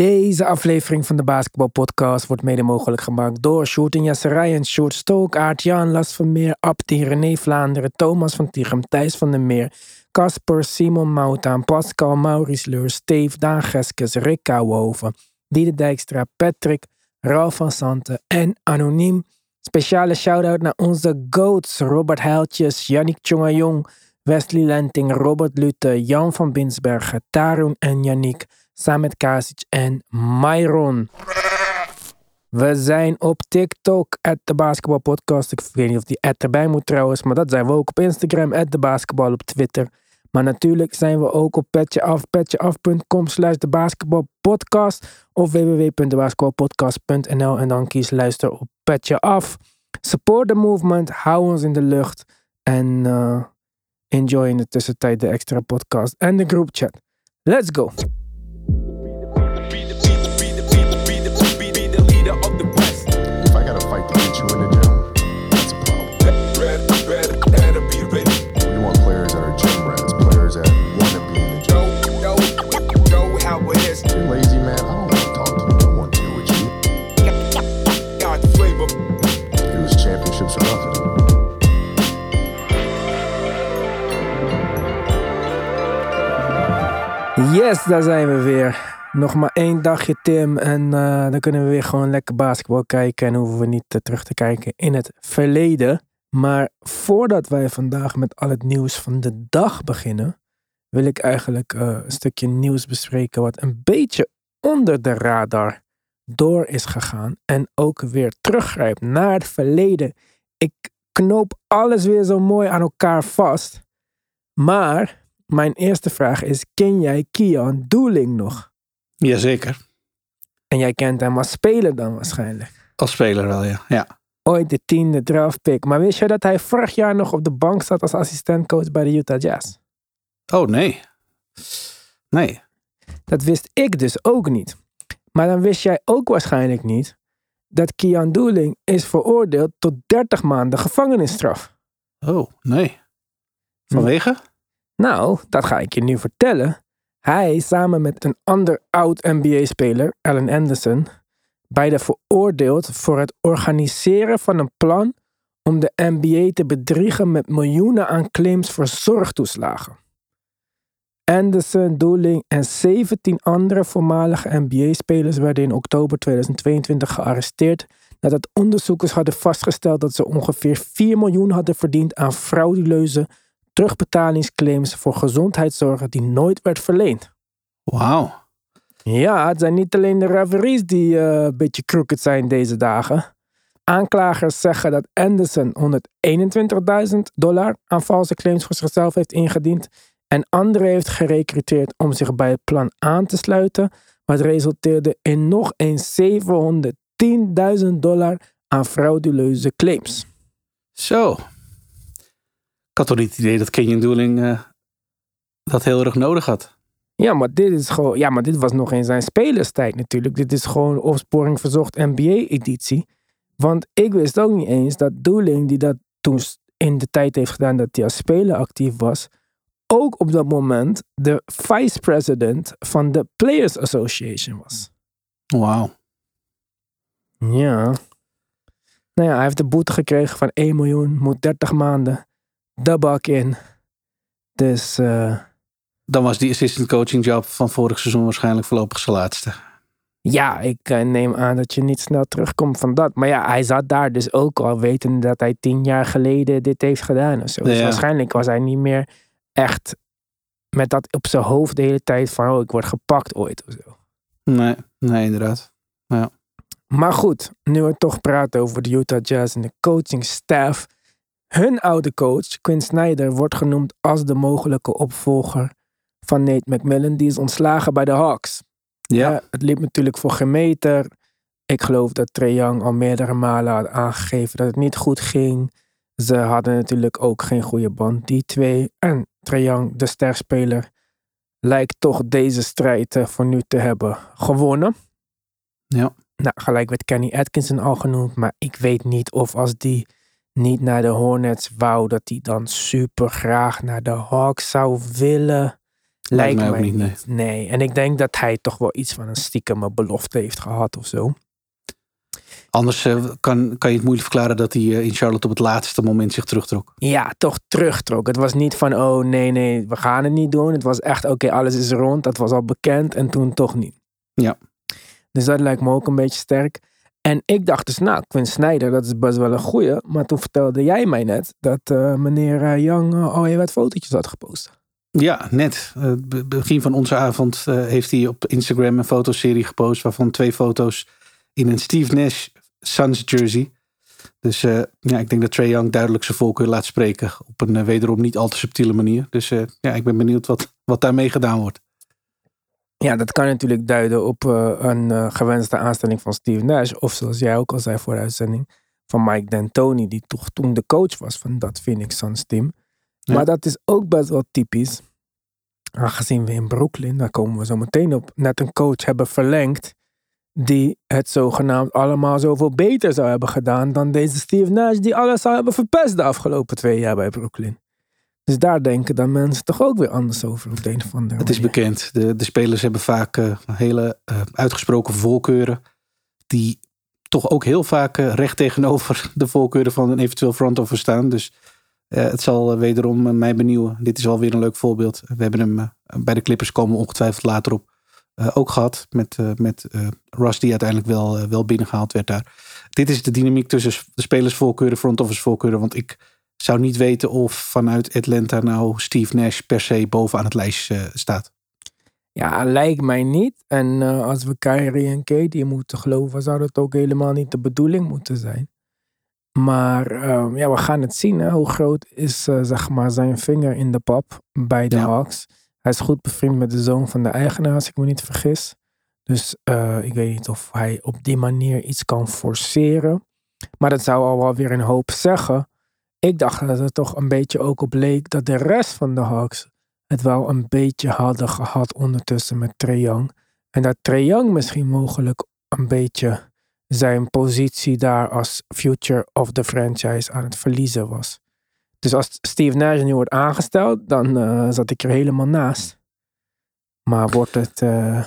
Deze aflevering van de Basketball Podcast wordt mede mogelijk gemaakt door Sjoerd en Jasserij Sjoerd Stook, Aart-Jan, Las van Meer, Abdi, René Vlaanderen, Thomas van Tichem, Thijs van der Meer, Casper, Simon Moutaan, Pascal, Maurice Leur, Steve, Daan Geskes, Rick Kouwenhoven, Diede Dijkstra, Patrick, Ralf van Santen en Anoniem. Speciale shout-out naar onze GOATs, Robert Heiltjes, Yannick Tjongajong, Wesley Lenting, Robert Lutte, Jan van Binsbergen, Tarun en Yannick, samen met Kasic en Myron. We zijn op TikTok, at de Basketball Podcast. Ik weet niet of die at erbij moet trouwens, maar dat zijn we ook op Instagram, at de Basketball op Twitter. Maar natuurlijk zijn we ook op petjeaf, petjeaf.com slash basketbalpodcast of www.debasketbalpodcast.nl en dan kies luister op Petje Af. Support the movement, hou ons in de lucht en uh, enjoy in de tussentijd de extra podcast en de groupchat. Let's go! Yes, daar zijn we weer. Nog maar één dagje, Tim. En eh, dan kunnen we weer gewoon lekker basketbal kijken. En hoeven we niet eh, terug te kijken in het verleden. Maar voordat wij vandaag met al het nieuws van de dag beginnen, wil ik eigenlijk eh, een stukje nieuws bespreken wat een beetje onder de radar door is gegaan. En ook weer teruggrijpt naar het verleden. Ik knoop alles weer zo mooi aan elkaar vast. Maar mijn eerste vraag is: ken jij Kian Doeling nog? Jazeker. En jij kent hem als speler dan waarschijnlijk. Als speler wel, ja. ja. Ooit de tiende draftpick. Maar wist je dat hij vorig jaar nog op de bank zat als assistentcoach bij de Utah Jazz? Oh, nee. Nee. Dat wist ik dus ook niet. Maar dan wist jij ook waarschijnlijk niet dat Kian Doeling is veroordeeld tot 30 maanden gevangenisstraf. Oh, nee. Vanwege? Nou, dat ga ik je nu vertellen. Hij samen met een ander oud NBA-speler, Allen Anderson, beide veroordeeld voor het organiseren van een plan om de NBA te bedriegen met miljoenen aan claims voor zorgtoeslagen. Anderson, Doeling en 17 andere voormalige NBA-spelers werden in oktober 2022 gearresteerd nadat onderzoekers hadden vastgesteld dat ze ongeveer 4 miljoen hadden verdiend aan frauduleuze terugbetalingsclaims voor gezondheidszorg die nooit werd verleend. Wauw. Ja, het zijn niet alleen de referees die uh, een beetje crooked zijn deze dagen. Aanklagers zeggen dat Anderson 121.000 dollar aan valse claims voor zichzelf heeft ingediend en anderen heeft gerecruiteerd om zich bij het plan aan te sluiten, wat resulteerde in nog eens 710.000 dollar aan frauduleuze claims. Zo. Ik had toch niet het idee dat Kenyon Doeling uh, dat heel erg nodig had. Ja, maar dit is gewoon. Ja, maar dit was nog in zijn spelerstijd natuurlijk. Dit is gewoon opsporing verzocht NBA-editie. Want ik wist ook niet eens dat Doeling, die dat toen in de tijd heeft gedaan dat hij als speler actief was, ook op dat moment de vice-president van de Players Association was. Wauw. Ja. Nou ja, hij heeft de boete gekregen van 1 miljoen, moet 30 maanden de bak in. Dus. Uh, Dan was die assistant coaching job van vorig seizoen waarschijnlijk voorlopig zijn laatste. Ja, ik uh, neem aan dat je niet snel terugkomt van dat. Maar ja, hij zat daar dus ook al weten dat hij tien jaar geleden dit heeft gedaan of zo. Dus waarschijnlijk was hij niet meer echt met dat op zijn hoofd de hele tijd van oh, ik word gepakt ooit of zo. Nee, nee, inderdaad. Ja. Maar goed, nu we toch praten over de Utah Jazz en de coaching staff. Hun oude coach, Quinn Snyder, wordt genoemd als de mogelijke opvolger van Nate McMillan. Die is ontslagen bij de Hawks. Ja. Ja, het liep natuurlijk voor geen meter. Ik geloof dat Trae Young al meerdere malen had aangegeven dat het niet goed ging. Ze hadden natuurlijk ook geen goede band, die twee. En Trae Young, de sterspeler, lijkt toch deze strijd eh, voor nu te hebben gewonnen. Ja. Nou, gelijk werd Kenny Atkinson al genoemd, maar ik weet niet of als die niet naar de Hornets wou, dat hij dan super graag naar de Hawks zou willen. Lijkt mij ook mij niet, nee. niet. Nee. En ik denk dat hij toch wel iets van een stiekeme belofte heeft gehad of zo. Anders eh, kan, kan je het moeilijk verklaren dat hij eh, in Charlotte op het laatste moment zich terugtrok. Ja, toch terugtrok. Het was niet van, oh nee, nee, we gaan het niet doen. Het was echt, oké, alles is rond. Dat was al bekend en toen toch niet. Ja. Dus dat lijkt me ook een beetje sterk. En ik dacht dus, nou, Quinn Snyder, dat is best wel een goeie. Maar toen vertelde jij mij net dat eh, meneer eh, Young uh, al wat fotootjes had gepost. Ja, net. Uh, be- begin van onze avond eh, heeft hij op Instagram een fotoserie gepost. Waarvan twee foto's in een Steve Nash Suns jersey. Dus eh, ja, ik denk dat Trae Young duidelijk zijn voorkeur laat spreken. Op een eh, wederom niet al te subtiele manier. Dus eh, ja, ik ben benieuwd wat, wat daarmee gedaan wordt. Ja, dat kan natuurlijk duiden op eh, een eh, gewenste aanstelling van Steve Nash. Of zoals jij ook al zei voor de uitzending, van Mike D'Antoni, die toch toen de coach was van dat Phoenix Suns team. Ja. Maar dat is ook best wel typisch. Aangezien we in Brooklyn, daar komen we zo meteen op, net een coach hebben verlengd. Die het zogenaamd allemaal zoveel beter zou hebben gedaan dan deze Steve Nash, die alles zou hebben verpest de afgelopen twee jaar bij Brooklyn. Dus daar denken dan mensen toch ook weer anders over op de een of andere Het is bekend. De, de spelers hebben vaak eh, hele eh, uitgesproken voorkeuren. Die toch ook heel vaak eh, recht tegenover de voorkeuren van een eventueel front office staan. Dus het zal wederom mij benieuwen. Dit is alweer een leuk voorbeeld. We hebben hem bij de Clippers komen ongetwijfeld later op. ook gehad met, met Russ die uiteindelijk wel, wel binnengehaald werd daar. Dit is de dynamiek tussen de spelersvoorkeuren, front office voorkeuren. Want ik zou niet weten of vanuit Atlanta nou Steve Nash per se bovenaan het lijstje eh, staat. Ja, lijkt mij niet. En eh, als we Kyrie en Katie moeten geloven, zou dat ook helemaal niet de bedoeling moeten zijn. Maar ehm, ja, we gaan het zien. Hè. Hoe groot is eh, zeg maar zijn vinger in de pap bij de Ja. Hawks? Hij is goed bevriend met de zoon van de eigenaar, als ik me niet vergis. Dus ik weet niet of hij op die manier iets kan forceren. Maar dat zou al wel weer een hoop zeggen. Ik dacht dat het toch een beetje ook op leek dat de rest van de Hawks het wel een beetje hadden gehad ondertussen met Trae Young. En dat Trae Young misschien mogelijk een beetje zijn positie daar als future of the franchise aan het verliezen was. Dus als Steve Nash nu wordt aangesteld, dan eh, zat ik er helemaal naast. Maar wordt het... eh,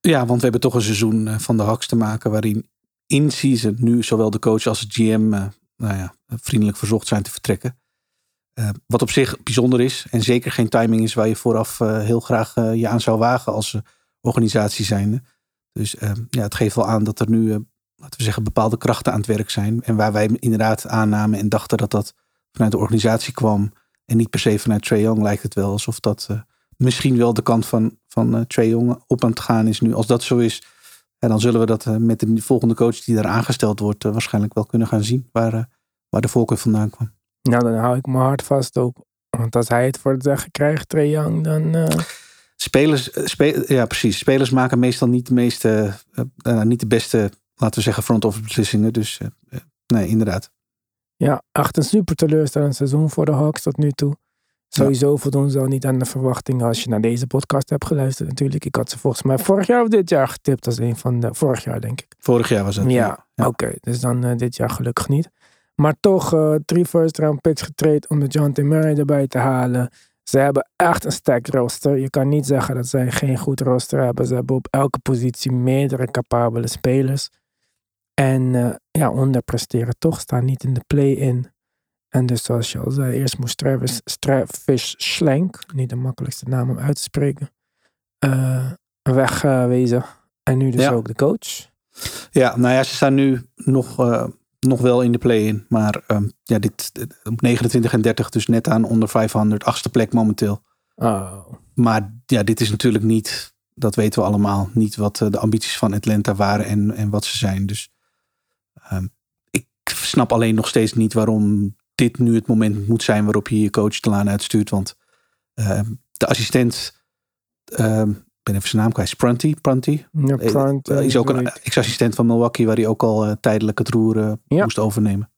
Ja, want we hebben toch een seizoen eh, van de Hawks te maken waarin in season nu zowel de coach als het GM nou ja, vriendelijk verzocht zijn te vertrekken. Eh, wat op zich bijzonder is en zeker geen timing is waar je vooraf eh, heel graag eh, je aan zou wagen als organisatie zijnde. Dus eh, ja, het geeft wel aan dat er nu, laten we zeggen, bepaalde krachten aan het werk zijn. En waar wij inderdaad aannamen en dachten dat dat vanuit de organisatie kwam en niet per se vanuit Trae Young, lijkt het wel alsof dat misschien wel de kant van, van Trae Young op aan het gaan is nu. Als dat zo is, ja, dan zullen we dat eh, met de volgende coach die daar aangesteld wordt, eh, waarschijnlijk wel kunnen gaan zien waar, eh, waar de voorkeur vandaan kwam. nou, dan hou ik mijn hart vast ook. Want als hij het voor het zeggen krijgt, Trae Young, dan... Spelers, spe- ja, precies. Spelers maken meestal niet de meeste, niet de beste, laten we zeggen, front office beslissingen. Dus nee, inderdaad. Ja, echt een super teleurstellend seizoen voor de Hawks tot nu toe. Sowieso voldoen ze al niet aan de verwachtingen als je naar deze podcast hebt geluisterd natuurlijk. Ik had ze volgens mij vorig jaar of dit jaar getipt als een van de... Vorig jaar denk ik. Vorig jaar was het. Ja, ja. oké. dus dan eh, dit jaar gelukkig niet. Maar toch eh, drie first round picks getraind om de John T. Murray erbij te halen. Ze hebben echt een sterk roster. Je kan niet zeggen dat zij geen goed roster hebben. Ze hebben op elke positie meerdere capabele spelers. En eh, ja, onderpresteren toch. Staan niet in de play-in. En dus zoals je al zei, eerst moest Travis, Travis Schlenk, niet de makkelijkste naam om uit te spreken, eh, wegwezen. en nu dus Ja. ook de coach. Ja, nou ja, ze staan nu nog, eh, nog wel in de play-in. Maar ehm, ja, dit, dit- op 29 en 30, dus net aan onder 500, achtste plek momenteel. Oh. Maar ja, dit is natuurlijk niet, dat weten we allemaal, niet wat eh, de ambities van Atlanta waren en, en wat ze zijn. Dus ehm, ik snap alleen nog steeds niet waarom dit nu het moment moet zijn waarop je je coach de laan uitstuurt. Want ehm, de assistent, ehm, ik ben even zijn naam kwijt, Prunty, Ja, Eh, hij is ook een ex-assistent van Milwaukee, waar hij ook al eh, tijdelijk het roer eh, Ja. moest overnemen.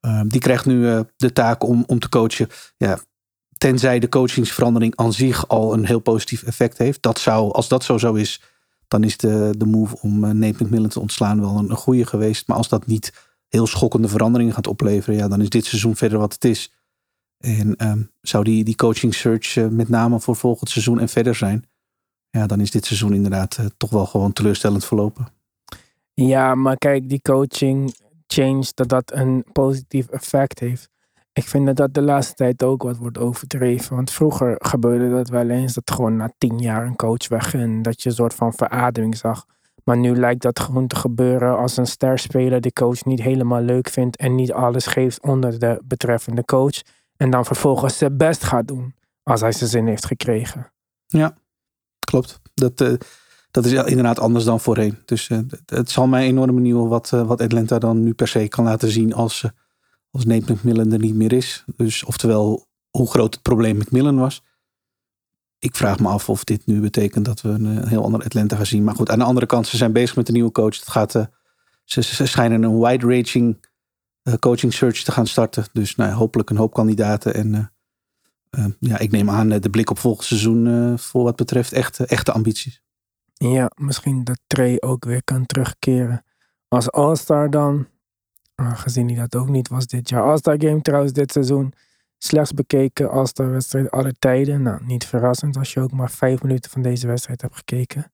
Ehm, die krijgt nu eh, de taak om, om te coachen. Ja, tenzij de coachingsverandering aan zich al een heel positief effect heeft. Dat zou, als dat zo zo is, dan is de, de move om uh, Nate McMillan te ontslaan wel een, een goede geweest. Maar als dat niet heel schokkende veranderingen gaat opleveren, ja, dan is dit seizoen verder wat het is. En ehm, zou die, die coaching search eh, met name voor volgend seizoen en verder zijn, ja, dan is dit seizoen inderdaad eh, toch wel gewoon teleurstellend verlopen. Ja, maar kijk, die coaching change, dat dat een positief effect heeft. Ik vind dat dat de laatste tijd ook wat wordt overdreven. Want vroeger gebeurde dat wel eens dat gewoon na tien jaar een coach wegging. En dat je een soort van verademing zag. Maar nu lijkt dat gewoon te gebeuren als een sterspeler de coach niet helemaal leuk vindt. En niet alles geeft onder de betreffende coach. En dan vervolgens zijn best gaat doen als hij zijn zin heeft gekregen. Ja, klopt. Dat, eh, dat is inderdaad anders dan voorheen. Dus eh, het zal mij enorm benieuwen wat, eh, wat Atlanta dan nu per se kan laten zien als, als Nate McMillan er niet meer is. Dus oftewel hoe groot het probleem McMillan was. Ik vraag me af of dit nu betekent dat we een, heel ander Atlanta gaan zien. Maar goed, aan de andere kant, ze zijn bezig met een nieuwe coach. Het gaat, ze, ze schijnen een wide-ranging coaching search te gaan starten. Dus nou, hopelijk een hoop kandidaten. En ja, ik neem aan de blik op volgend seizoen voor wat betreft echte, echte ambities. Ja, misschien dat Trey ook weer kan terugkeren. Als All-Star dan. Gezien hij dat ook niet was dit jaar. All-Star game trouwens dit seizoen. Slechts bekeken All-Star wedstrijd alle tijden. Nou, niet verrassend als je ook maar vijf minuten van deze wedstrijd hebt gekeken.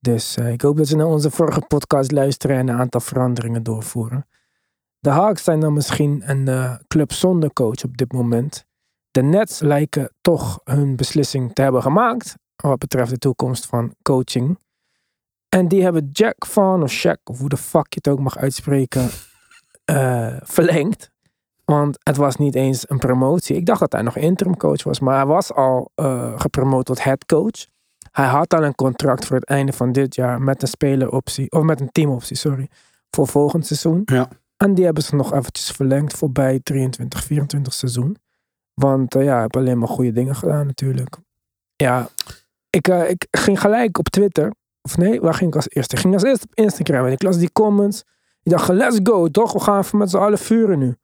Dus uh, ik hoop dat ze naar onze vorige podcast luisteren en een aantal veranderingen doorvoeren. De Hawks zijn dan misschien een uh, club zonder coach op dit moment. De Nets lijken toch hun beslissing te hebben gemaakt wat betreft de toekomst van coaching. En die hebben Jack van, of Shaq, of hoe de fuck je het ook mag uitspreken, uh, verlengd. Want het was niet eens een promotie. Ik dacht dat hij nog interim coach was, maar hij was al uh, gepromoot tot head coach. Hij had al een contract voor het einde van dit jaar met een speleroptie, of met een teamoptie, sorry, voor volgend seizoen. Ja. En die hebben ze nog eventjes verlengd voorbij 23, 24 seizoen. Want uh, ja, hij heeft alleen maar goede dingen gedaan natuurlijk. Ja, ik, uh, ik ging gelijk op Twitter. Of nee, waar ging ik als eerste? Ik ging als eerste op Instagram en ik las die comments. Ik dacht, let's go, toch? We gaan even met z'n allen vuren nu.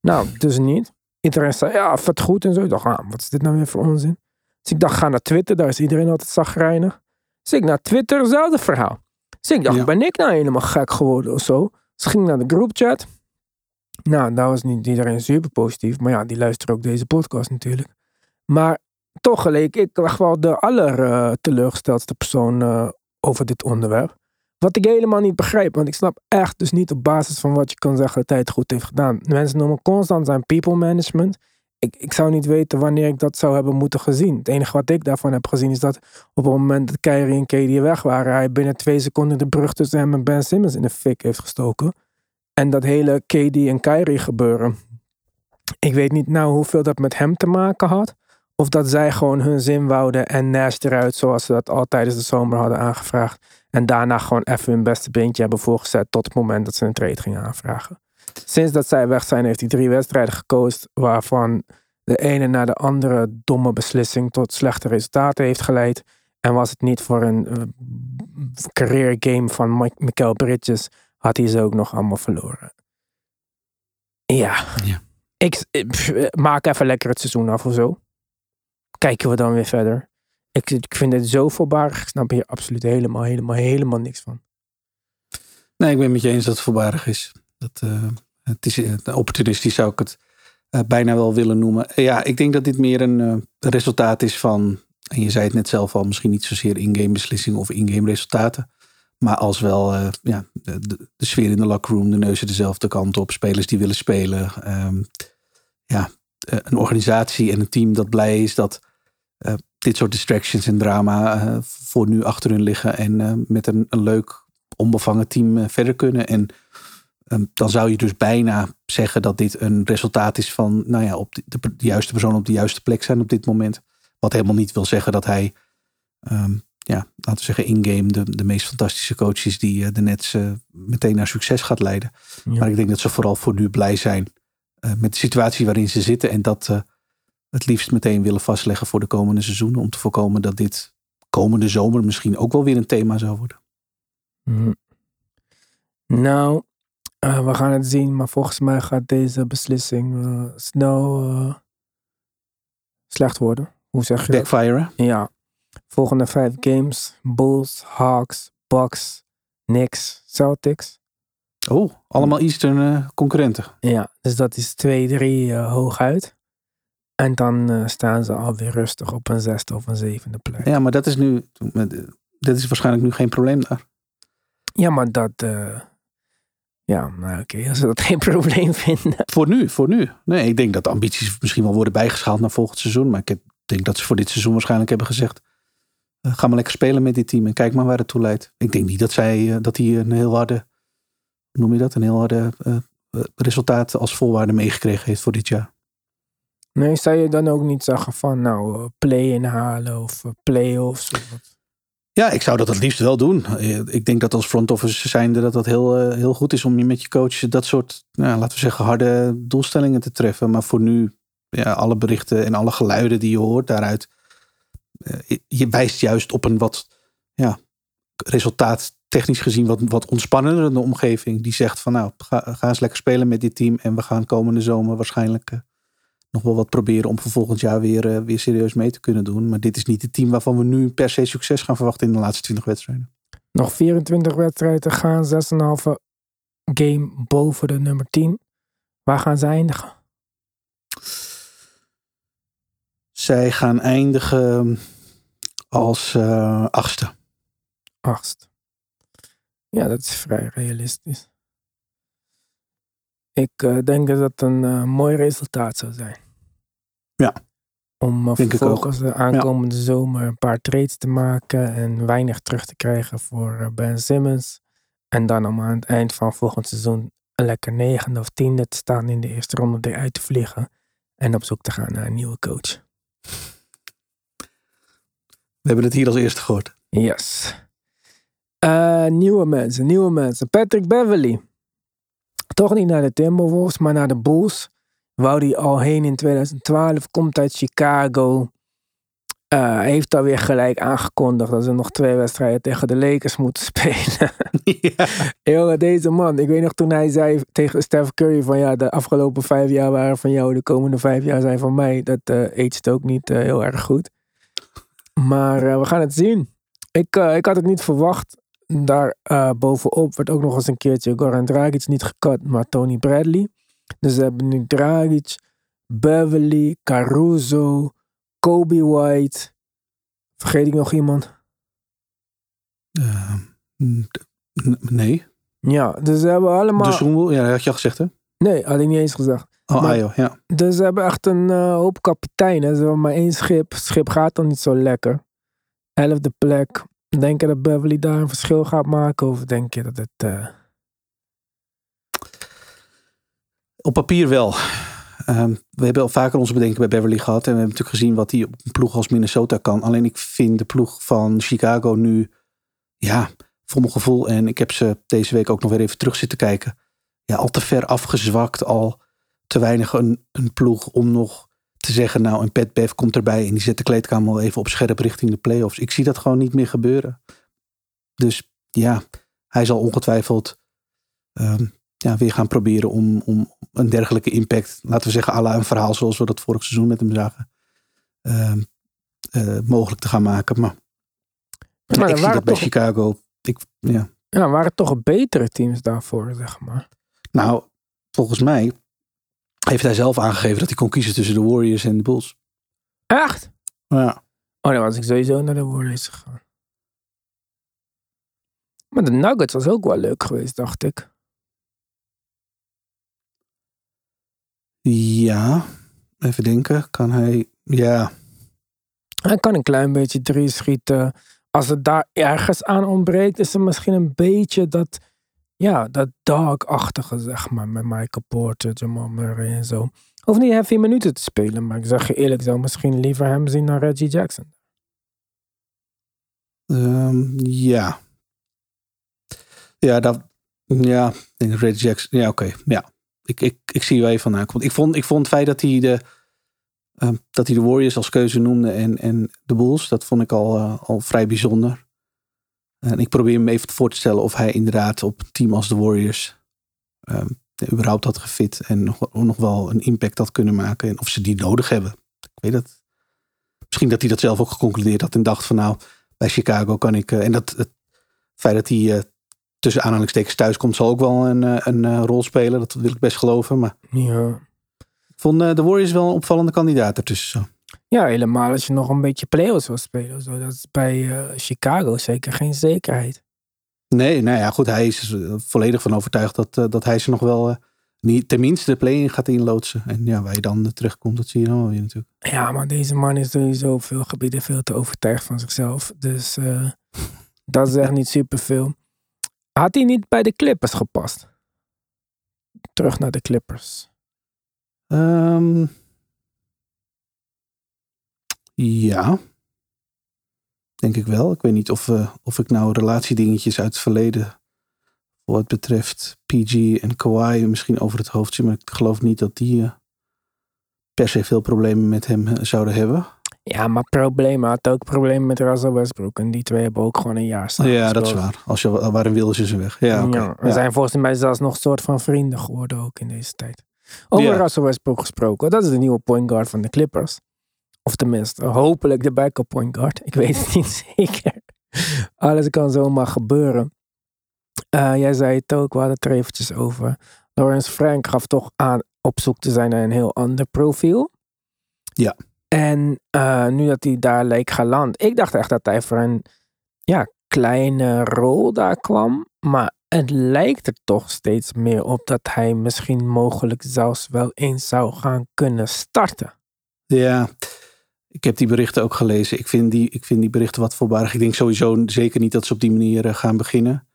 Nou, dus niet. Iedereen zei, ja, vet goed en zo. Ik dacht, ah, wat is dit nou weer voor onzin? Dus ik dacht, ga naar Twitter, daar is iedereen altijd zagrijnig. Dus ik naar Twitter, hetzelfde verhaal. Dus ik dacht, ja. ben ik nou helemaal gek geworden of zo? Dus ik ging naar de groupchat. Nou, daar was niet iedereen super positief. Maar ja, die luisteren ook deze podcast natuurlijk. Maar toch geleek ik echt wel de aller uh, teleurgesteldste persoon uh, over dit onderwerp. Wat ik helemaal niet begrijp, want ik snap echt dus niet op basis van wat je kan zeggen dat hij het goed heeft gedaan. Mensen noemen constant zijn people management. Ik, ik zou niet weten wanneer ik dat zou hebben moeten gezien. Het enige wat ik daarvan heb gezien is dat op het moment dat Kyrie en KD weg waren, hij binnen twee seconden de brug tussen hem en Ben Simmons in de fik heeft gestoken. En dat hele KD en Kyrie gebeuren. Ik weet niet nou hoeveel dat met hem te maken had. Of dat zij gewoon hun zin wouden en Nash eruit zoals ze dat al tijdens de zomer hadden aangevraagd. En daarna gewoon even hun beste beentje hebben voorgezet tot het moment dat ze een trade gingen aanvragen. Sinds dat zij weg zijn heeft hij drie wedstrijden gekozen waarvan de ene na de andere domme beslissing tot slechte resultaten heeft geleid. En was het niet voor een uh, career game van Michael Bridges, had hij ze ook nog allemaal verloren. Ja. ja. Ik, ik maak even lekker het seizoen af of zo kijken we dan weer verder. Ik, ik vind het zo voorbarig. Ik snap hier absoluut helemaal, helemaal, helemaal niks van. Nee, ik ben met je eens dat het voorbarig is. Dat, uh, het is uh, opportunistisch zou ik het uh, bijna wel willen noemen. ja, ik denk dat dit meer een resultaat is van, en je zei het net zelf al, misschien niet zozeer in-game beslissingen of in-game resultaten. Maar als wel ja, de, sfeer in de lockroom, de neuzen dezelfde kant op, spelers die willen spelen. Um, ja, een organisatie en een team dat blij is dat uh, dit soort distractions en drama uh, voor nu achter hun liggen. En uh, met een, een, leuk onbevangen team verder kunnen. En um, dan zou je dus bijna zeggen dat dit een resultaat is van, nou ja, op de, de, de, juiste persoon op de juiste plek zijn op dit moment. Wat helemaal niet wil zeggen dat hij, um, ja, laten we zeggen, in-game de, de meest fantastische coach is die de Nets meteen naar succes gaat leiden. Ja. Maar ik denk dat ze vooral voor nu blij zijn met de situatie waarin ze zitten. En dat het liefst meteen willen vastleggen voor de komende seizoenen. Om te voorkomen dat dit komende zomer misschien ook wel weer een thema zou worden. Mm. Nou, uh, we gaan het zien. Maar volgens mij gaat deze beslissing uh, snel uh, slecht worden. Hoe zeg je Backfire? Dat? Ja. Volgende vijf games. Bulls, Hawks, Bucks, Knicks, Celtics. Oh, allemaal Eastern concurrenten. Ja, dus dat is 2-3 hooguit. En dan eh, staan ze alweer rustig op een zesde of een zevende plek. Ja, Ja, maar dat is nu, dat is waarschijnlijk nu geen probleem daar. maar dat... eh, ja, nou oké, als ze dat geen probleem vinden. Voor nu, voor nu. Nee, ik denk dat de ambities misschien wel worden bijgeschaald naar volgend seizoen. Maar ik denk dat ze voor dit seizoen waarschijnlijk hebben gezegd. eh, ga maar lekker spelen met dit team en kijk maar waar het toe leidt. Ik denk niet dat zij dat hij een heel harde, noem je dat, een heel harde resultaat als voorwaarde meegekregen heeft voor dit jaar. Nee, zou je dan ook niet zeggen van nou, eh, play inhalen of eh, play-offs? Of wat? Ja, ik zou dat het liefst wel doen. Eh, Ik denk dat als front office zijnde dat dat heel, heel goed is om je met je coach dat soort, nou, laten we zeggen, harde doelstellingen te treffen. Maar voor nu, ja, alle berichten en alle geluiden die je hoort daaruit, je wijst juist op een wat, ja, resultaat technisch gezien wat, wat ontspannender omgeving. Die zegt van nou, ga, ga eens lekker spelen met dit team en we gaan komende zomer waarschijnlijk nog wel wat proberen om voor volgend jaar weer, eh, weer serieus mee te kunnen doen. Maar dit is niet het team waarvan we nu per se succes gaan verwachten in de laatste 20 wedstrijden. Nog 24 wedstrijden te gaan, 6,5 game boven de nummer 10. Waar gaan ze eindigen? Zij gaan eindigen als eh, achtste. Achtst. Ja, dat is vrij realistisch. Ik eh, denk dat dat een eh, mooi resultaat zou zijn. Ja. Om ik vervolgens de aankomende zomer een paar trades te maken en weinig terug te krijgen voor eh, Ben Simmons. En dan om aan het eind van volgend seizoen een lekker negende of tiende te staan in de eerste ronde eruit te vliegen. En op zoek te gaan naar een nieuwe coach. We hebben het hier als eerste gehoord. Yes. Uh, nieuwe mensen, nieuwe mensen. Patrick Beverly. Toch niet naar de Timberwolves, maar naar de Bulls. Wou die al heen in 2012. Komt uit Chicago. Uh, heeft alweer gelijk aangekondigd dat ze nog twee wedstrijden tegen de Lakers moeten spelen. ja. Jongen, deze man. Ik weet nog toen hij zei tegen Steph Curry van ja, de afgelopen vijf jaar waren van jou, de komende vijf jaar zijn van mij. Dat uh, eet ook niet uh, heel erg goed. Maar uh, we gaan het zien. Ik, ik had het niet verwacht. Daar uh, bovenop werd ook nog eens een keertje Goran Dragic niet gekat, maar Tony Bradley. Dus we hebben nu Dragic, Beverly, Caruso, Kobe White. Vergeet ik nog iemand? Uh, nee. Ja, dus we hebben allemaal... Dus hoe, ja, dat had je al gezegd hè? Nee, had ik niet eens gezegd. Oh, maar, ja. Dus we hebben echt een uh, hoop kapiteinen. Ze hebben maar één schip. Het schip gaat dan niet zo lekker. Elfde plek. Denk je dat Beverly daar een verschil gaat maken? Of denk je dat het... Uh... Op papier wel. Um, we hebben al vaker onze bedenken bij Beverly gehad. En we hebben natuurlijk gezien wat hij op ploeg als Minnesota kan. Alleen ik vind de ploeg van Chicago nu... Ja, voor mijn gevoel. En ik heb ze deze week ook nog weer even terug zitten kijken. Ja, al te ver afgezwakt. Al te weinig een, een ploeg om nog te zeggen... Nou, een Pat Bev komt erbij en die zet de kleedkamer wel even op scherp richting de playoffs. Ik zie dat gewoon niet meer gebeuren. Dus ja, hij zal ongetwijfeld... Um, ja, weer gaan proberen om, om een dergelijke impact, laten we zeggen, à la een verhaal zoals we dat vorig seizoen met hem zagen, uh, uh, mogelijk te gaan maken. Maar, maar ik zie dat bij toch, Chicago. Ik, ja. ja, waren toch betere teams daarvoor, zeg maar. Nou, volgens mij heeft hij zelf aangegeven dat hij kon kiezen tussen de Warriors en de Bulls. Echt? Ja. Oh, dan was ik sowieso naar de Warriors gegaan. Maar de Nuggets was ook wel leuk geweest, dacht ik. Ja, even denken. Kan hij. Ja. Hij kan een klein beetje drie schieten. Als het daar ergens aan ontbreekt, is er misschien een beetje dat. Ja, dat dog-achtige, zeg maar. Met Michael Porter, Jamal Murray en zo. Hoeft niet heavy minuten te spelen, maar ik zeg je eerlijk, zou misschien liever hem zien dan Reggie Jackson. Um, ja. Ja, dat. Ja, ik denk Reggie Jackson. Ja, oké. Ja. Ik, ik, ik zie waar je vandaan komt. Ik vond, ik vond het feit dat hij de, uh, dat hij de Warriors als keuze noemde en, en de Bulls, dat vond ik al, uh, al vrij bijzonder. En ik probeer me even voor te stellen of hij inderdaad op een team als de Warriors uh, überhaupt had gefit en nog, nog wel een impact had kunnen maken. En of ze die nodig hebben. Ik weet het. Misschien dat hij dat zelf ook geconcludeerd had en dacht van nou, bij Chicago kan ik. en dat het feit dat hij tussen aanhalingstekens thuis komt, zal ook wel een, een, een rol spelen. Dat wil ik best geloven. Maar ja. vond eh, de Warriors wel een opvallende kandidaat ertussen. Zo. Ja, helemaal als je nog een beetje play-offs wil spelen. Zo. Dat is bij eh, Chicago zeker geen zekerheid. Nee, nou ja, goed. Hij is er volledig van overtuigd dat, eh, dat hij ze nog wel eh, niet, tenminste de play-in gaat inloodsen. En ja, waar je dan eh, terugkomt, dat zie je dan wel weer natuurlijk. Ja, maar deze man is sowieso op veel gebieden veel te overtuigd van zichzelf. Dus eh, dat is echt niet superveel. Had hij niet bij de Clippers gepast? Terug naar de Clippers. Ehm, ja. Denk ik wel. Ik weet niet of, eh, of ik nou relatiedingetjes uit het verleden. wat betreft PG en Kawhi misschien over het hoofd zie. Maar ik geloof niet dat die eh, per se veel problemen met hem eh, zouden hebben. Ja, maar problemen. Had ook problemen met Russell Westbrook. En die twee hebben ook gewoon een jaar samen ja, dat is waar. Als je, waarin wil is een weg. Ja, we Ja. zijn volgens mij zelfs nog een soort van vrienden geworden ook in deze tijd. Over Ja. Russell Westbrook gesproken. Dat is de nieuwe point guard van de Clippers. Of tenminste, hopelijk de backup point guard. Ik weet het niet zeker. Alles kan zomaar gebeuren. Eh, jij zei het ook, we hadden het er eventjes over. Lawrence Frank gaf toch aan op zoek te zijn naar een heel ander profiel. Ja. En eh, nu dat hij daar leek geland. Ik dacht echt dat hij voor een ja, kleine rol daar kwam. Maar het lijkt er toch steeds meer op dat hij misschien mogelijk zelfs wel eens zou gaan kunnen starten. Ja, ik heb die berichten ook gelezen. Ik vind die, ik vind die berichten wat voorbarig. Ik denk sowieso zeker niet dat ze op die manier eh, gaan beginnen.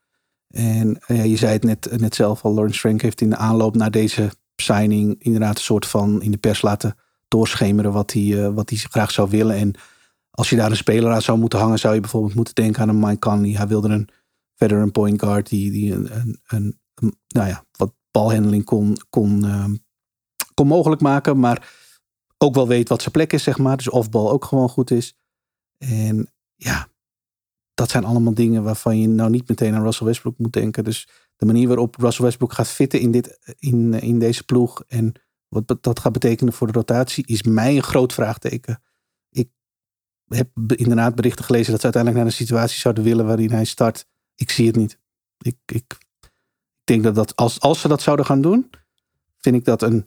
En eh, je zei het net, net zelf al. Lawrence Frank heeft in de aanloop naar deze signing inderdaad een soort van in de pers laten doorschemeren wat hij, eh, wat hij graag zou willen. En als je daar een speler aan zou moeten hangen, zou je bijvoorbeeld moeten denken aan een Mike Conley. Hij wilde een verder een point guard die, die een, een, een, een- nou ja, wat balhandeling kon, kon, ehm, kon mogelijk maken. Maar ook wel weet wat zijn plek is, zeg maar. Dus offbal ook gewoon goed is. En ja, dat zijn allemaal dingen waarvan je nou niet meteen aan Russell Westbrook moet denken. Dus de manier waarop Russell Westbrook gaat fitten in, dit, in, in deze ploeg en wat dat gaat betekenen voor de rotatie, is mij een groot vraagteken. Ik heb inderdaad berichten gelezen dat ze uiteindelijk naar een situatie zouden willen waarin hij start. Ik zie het niet. Ik, ik denk dat, dat als, als ze dat zouden gaan doen, vind ik dat een,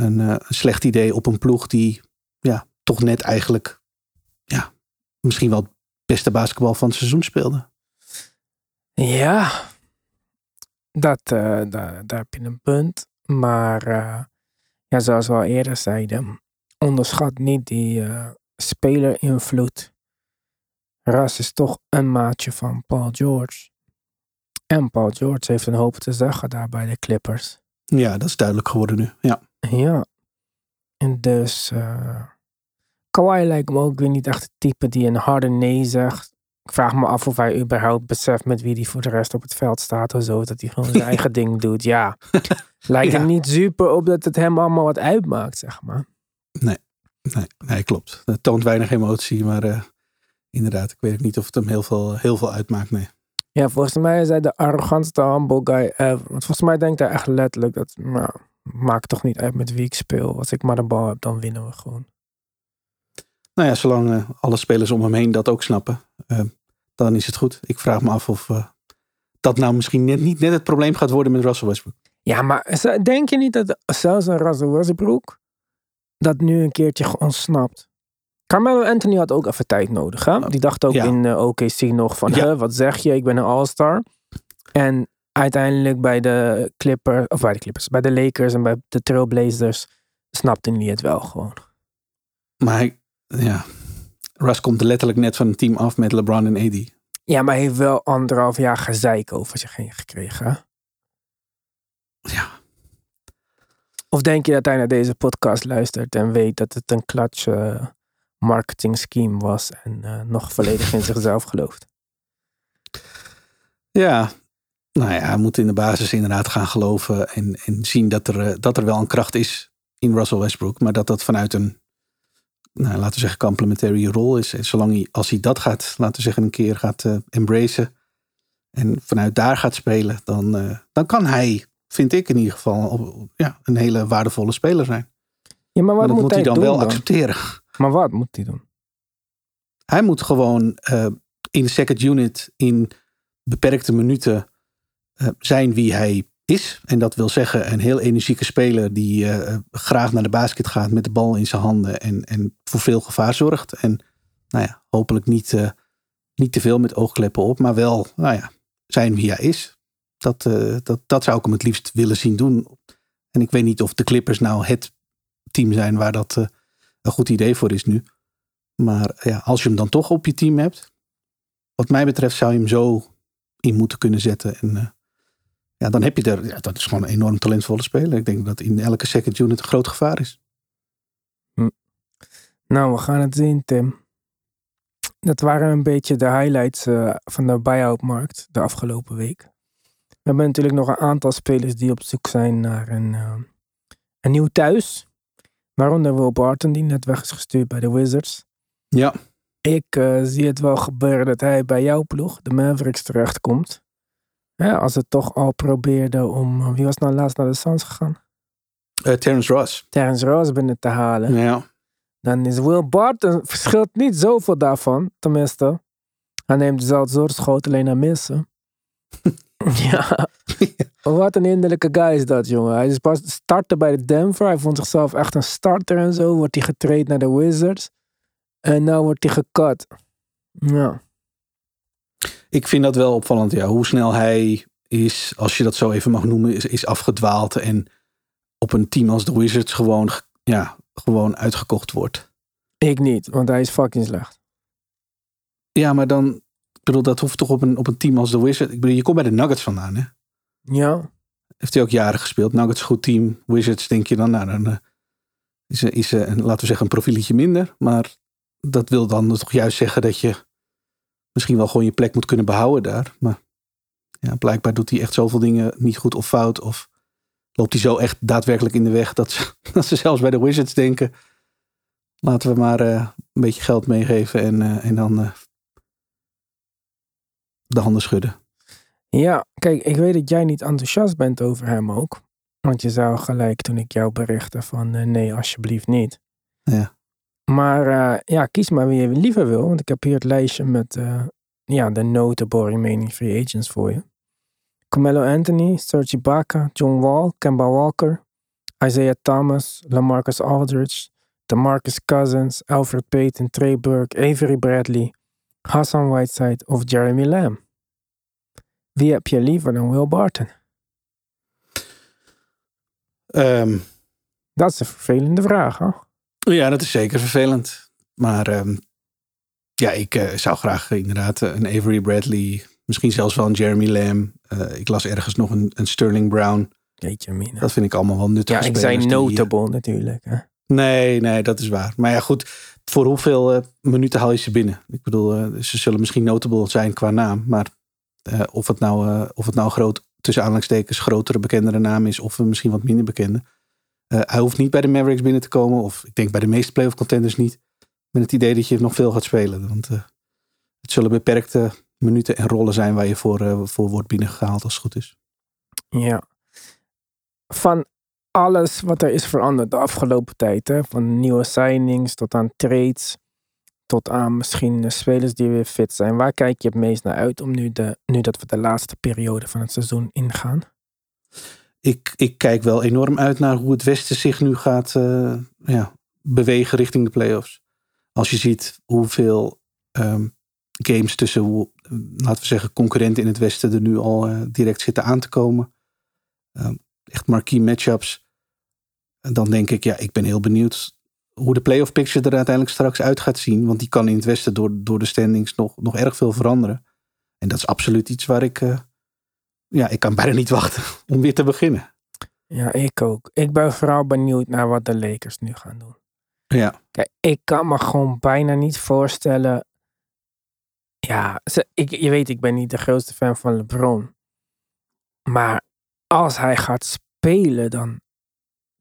een, eh, een slecht idee op een ploeg die ja, toch net eigenlijk ja, misschien wel het beste basketbal van het seizoen speelde. Ja, dat, eh, daar, daar heb je een punt. Maar eh, ja, zoals we al eerder zeiden, onderschat niet die eh spelerinvloed. Ras is toch een maatje van Paul George. En Paul George heeft een hoop te zeggen daar bij de Clippers. Ja, dat is duidelijk geworden nu. Ja, Ja. En dus. eh Kawhi lijkt me ook weer niet echt het type die een harde nee zegt. Ik vraag me af of hij überhaupt beseft met wie hij voor de rest op het veld staat of zo. Dat hij gewoon zijn eigen ding doet. Ja. Lijkt Ja. er niet super op dat het hem allemaal wat uitmaakt, zeg maar. nee, nee klopt. Dat toont weinig emotie, maar eh, inderdaad, ik weet ook niet of het hem heel veel, heel veel uitmaakt. Nee. Ja, volgens mij is hij de arrogantste humble guy ever. Want volgens mij denkt hij echt letterlijk dat. Nou, maakt toch niet uit met wie ik speel. Als ik maar de bal heb, dan winnen we gewoon. Nou ja, zolang eh, alle spelers om hem heen dat ook snappen, eh, dan is het goed. Ik vraag me af of eh, dat nou misschien net, niet net het probleem gaat worden met Russell Westbrook. Ja, maar denk je niet dat zelfs een Russell Westbrook dat nu een keertje ontsnapt? Carmelo Anthony had ook even tijd nodig. Hè? Die dacht ook Ja. in OKC nog van, Ja. "Huh, wat zeg je, ik ben een all-star. En uiteindelijk bij de Clippers, of bij de Clippers, bij de Lakers en bij de Trailblazers snapte hij het wel gewoon. Maar hij, ja, Russ komt letterlijk net van een team af met LeBron en AD. Ja, maar hij heeft wel anderhalf jaar gezeik over zich heen gekregen. hè? Ja, Of denk je dat hij naar deze podcast luistert en weet dat het een clutch eh, marketing scheme was en eh, nog volledig in zichzelf gelooft? ja, nou ja, hij moet in de basis inderdaad gaan geloven en, en zien dat er, eh, dat er wel een kracht is in Russell Westbrook. Maar dat dat vanuit een, nou, laten we zeggen, complementary rol is. En zolang hij, als hij dat gaat, laten we zeggen, een keer gaat eh embracen en vanuit daar gaat spelen, dan, eh, dan kan hij, vind ik in ieder geval, op, ja, een hele waardevolle speler zijn. Ja, maar wat Maar dat moet, moet hij dan wel dan? accepteren. Maar wat moet hij doen? Hij moet gewoon eh, in de second unit in beperkte minuten zijn wie hij is. En dat wil zeggen een heel energieke speler die eh, graag naar de basket gaat met de bal in zijn handen en, en voor veel gevaar zorgt. En nou ja, hopelijk niet, eh, niet te veel met oogkleppen op, maar wel nou ja, zijn wie hij is. Dat, eh, dat, dat zou ik hem het liefst willen zien doen. En ik weet niet of de Clippers nou het team zijn waar dat een goed idee voor is nu. Maar ja, als je hem dan toch op je team hebt, wat mij betreft zou je hem zo in moeten kunnen zetten. En ja, dan heb je er, ja, dat is gewoon een enorm talentvolle speler. Ik denk dat in elke second unit een groot gevaar is. Hm. Nou, we gaan het zien, Tim. Dat waren een beetje de highlights uh, van de buyout-markt de afgelopen week. We hebben natuurlijk nog een aantal spelers die op zoek zijn naar een, uh, een nieuw thuis. Waaronder Will Barton, die net weg is gestuurd bij de Wizards. Ja. Ik uh, zie het wel gebeuren dat hij bij jouw ploeg, de Mavericks, terechtkomt. Ja, als het toch al probeerde om. Wie was nou laatst naar de Suns gegaan? Uh, Terrence Ross. Terrence Ross binnen te halen. Ja. Dan is Will Barton verschilt niet zoveel daarvan. Tenminste, hij neemt dezelfde soort schoot alleen naar missen. ja. Wat een hinderlijke guy is dat, jongen. Hij is pas startte bij de Denver. Hij vond zichzelf echt een starter en zo. Wordt hij getraind naar de Wizards. En nu wordt hij gecut. Ja. Ik vind dat wel opvallend, ja. Hoe snel hij is, als je dat zo even mag noemen, is, is afgedwaald. En op een team als de Wizards gewoon, ja, gewoon uitgekocht wordt. Ik niet, want hij is fucking slecht. Ja, maar dan, ik bedoel, dat hoeft toch op een, op een team als de Wizards. Ik bedoel, je komt bij de Nuggets vandaan, hè? Ja. Heeft hij ook jaren gespeeld. Nuggets, goed team. Wizards, denk je dan, nou, dan uh, is, is uh, een, laten we zeggen, een profieletje minder. Maar dat wil dan toch juist zeggen dat je misschien wel gewoon je plek moet kunnen behouden daar. Maar ja, blijkbaar doet hij echt zoveel dingen niet goed of fout. Of loopt hij zo echt daadwerkelijk in de weg dat ze, dat ze zelfs bij de Wizards denken. Laten we maar uh, een beetje geld meegeven en, uh, en dan uh, de handen schudden. Ja, kijk, ik weet dat jij niet enthousiast bent over hem ook. Want je zou gelijk toen ik jou berichtte van nee, alsjeblieft niet. Ja. Maar uh, ja, kies maar wie je liever wil. Want ik heb hier het lijstje met uh, ja, de notable remaining free agents voor je. Carmelo Anthony, Serge Ibaka, John Wall, Kemba Walker, Isaiah Thomas, Lamarcus Aldridge, DeMarcus Cousins, Alfred Payton, Trey Burke, Avery Bradley, Hassan Whiteside of Jeremy Lamb. Wie heb je liever dan Will Barton? Um, dat is een vervelende vraag, hè? Ja, dat is zeker vervelend. Maar um, ja, ik uh, zou graag inderdaad een Avery Bradley, misschien zelfs wel een Jeremy Lamb. Uh, ik las ergens nog een, een Sterling Brown. Jeetje mina. Dat vind ik allemaal wel nuttig. Ja, ik zei notable die, natuurlijk. Hè? Nee, nee, dat is waar. Maar ja, goed. Voor hoeveel minuten haal je ze binnen? Ik bedoel, ze zullen misschien notable zijn qua naam. Maar of het nou, of het nou groot, tussen aanhalingstekens, grotere, bekendere naam is. Of misschien wat minder bekende. Uh, hij hoeft niet bij de Mavericks binnen te komen. Of ik denk bij de meeste playoff contenders niet. Met het idee dat je nog veel gaat spelen. Want uh, het zullen beperkte minuten en rollen zijn waar je voor, uh, voor wordt binnengehaald als het goed is. Ja. Van alles wat er is veranderd de afgelopen tijd. Hè? Van nieuwe signings tot aan trades. Tot aan misschien spelers die weer fit zijn. Waar kijk je het meest naar uit om nu, de, nu dat we de laatste periode van het seizoen ingaan? Ik, ik kijk wel enorm uit naar hoe het Westen zich nu gaat uh, ja, bewegen richting de playoffs. Als je ziet hoeveel um, games tussen, laten we zeggen, concurrenten in het Westen er nu al uh, direct zitten aan te komen. Um, echt marquee matchups. Dan denk ik, ja, ik ben heel benieuwd hoe de playoff picture er uiteindelijk straks uit gaat zien. Want die kan in het Westen door, door de standings nog, nog erg veel veranderen. En dat is absoluut iets waar ik, ja, ik kan bijna niet wachten om weer te beginnen. Ja, ik ook. Ik ben vooral benieuwd naar wat de Lakers nu gaan doen. Ja. Kijk, ik kan me gewoon bijna niet voorstellen. Ja, ik, je weet, ik ben niet de grootste fan van LeBron. Maar als hij gaat spelen, dan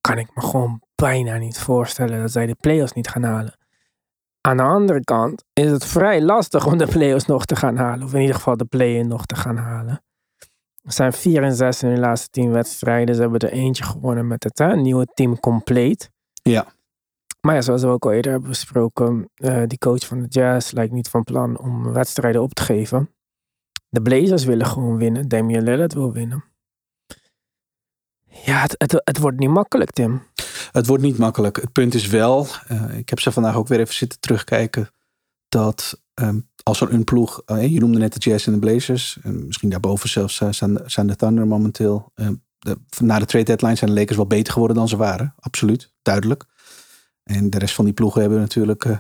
kan ik me gewoon bijna niet voorstellen dat zij de playoffs niet gaan halen. Aan de andere kant is het vrij lastig om de playoffs nog te gaan halen. Of in ieder geval de play-in nog te gaan halen. Zijn 4 en 6 in de laatste 10 wedstrijden. Ze hebben er eentje gewonnen met het hè, nieuwe team compleet. Ja. Maar ja, zoals we ook al eerder hebben besproken, uh, die coach van de Jazz lijkt niet van plan om wedstrijden op te geven. De Blazers willen gewoon winnen. Damian Lillard wil winnen. Ja, het, het, het wordt niet makkelijk, Tim. Het wordt niet makkelijk. Het punt is wel, eh, ik heb ze vandaag ook weer even zitten terugkijken, dat ehm, als er een ploeg, eh, je noemde net de Jazz en de Blazers, en misschien daarboven zelfs eh, zijn, de- zijn de Thunder momenteel. eh, de, na de trade deadline zijn de Lakers wel beter geworden dan ze waren, absoluut, duidelijk. En de rest van die ploegen hebben natuurlijk, eh,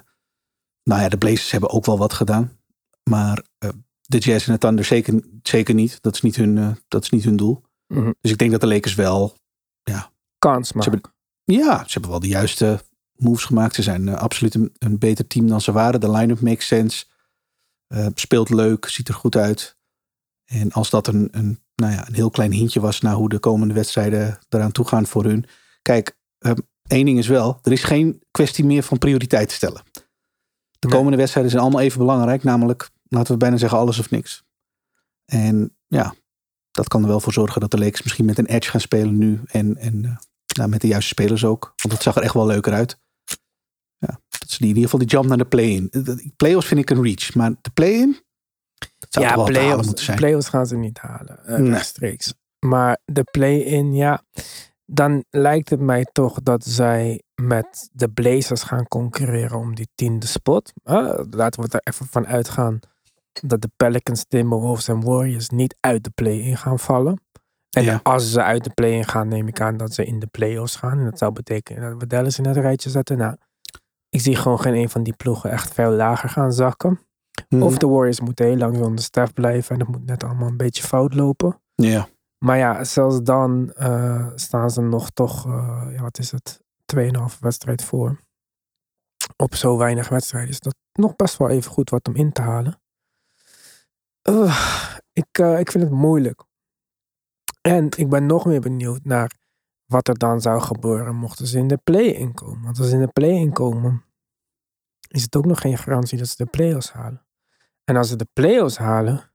nou ja, de Blazers hebben ook wel wat gedaan, maar de Jazz en de Thunder zeker, zeker niet. Dat is niet hun, dat is niet hun doel. Mhm. Dus ik denk dat de Lakers wel Kans maken. hebben- ja, ze hebben wel de juiste moves gemaakt. Ze zijn eh, absoluut een, een beter team dan ze waren. De line-up makes sense. Eh, speelt leuk, ziet er goed uit. En als dat een, een, nou ja, een heel klein hintje was naar hoe de komende wedstrijden eraan toe gaan voor hun. Kijk, eh, één ding is wel, er is geen kwestie meer van prioriteit stellen. De Nee. komende wedstrijden zijn allemaal even belangrijk. Namelijk, laten we bijna zeggen, alles of niks. En ja, dat kan er wel voor zorgen dat de Lakers misschien met een edge gaan spelen nu. En, en eh, nou, met de juiste spelers ook. Want het zag er echt wel leuker uit. Dat is in ieder geval die jump naar de play-in. De- de Play-offs vind ik een reach. Maar de play-in, dat zou ja, toch wel te play-offs, moeten zijn. play-offs gaan ze niet halen, eh, Nee. rechtstreeks. Maar de play-in, ja, dan lijkt het mij toch dat zij met de Blazers gaan concurreren om die tiende spot. Eh, laten we er even van uitgaan dat de Pelicans, Timberwolves en Warriors niet uit de play-in gaan vallen. En Ja. als ze uit de play-in gaan, neem ik aan dat ze in de play-offs gaan. En dat zou betekenen dat we Dallas in het rijtje zetten. Nou, ik zie gewoon geen een van die ploegen echt veel lager gaan zakken. Mhm. Of de Warriors moeten heel lang zonder Steph blijven. En dat moet net allemaal een beetje fout lopen. Ja, Maar ja, zelfs dan eh, staan ze nog toch, eh, ja, wat is het, 2,5 wedstrijd voor. Op zo weinig wedstrijden is dat nog best wel even goed wat om in te halen. Ik, eh, ik vind het moeilijk. En ik ben nog meer benieuwd naar wat er dan zou gebeuren mochten ze in de play-in komen. Want als ze in de play-in komen, is het ook nog geen garantie dat ze de play-offs halen. En als ze de play-offs halen,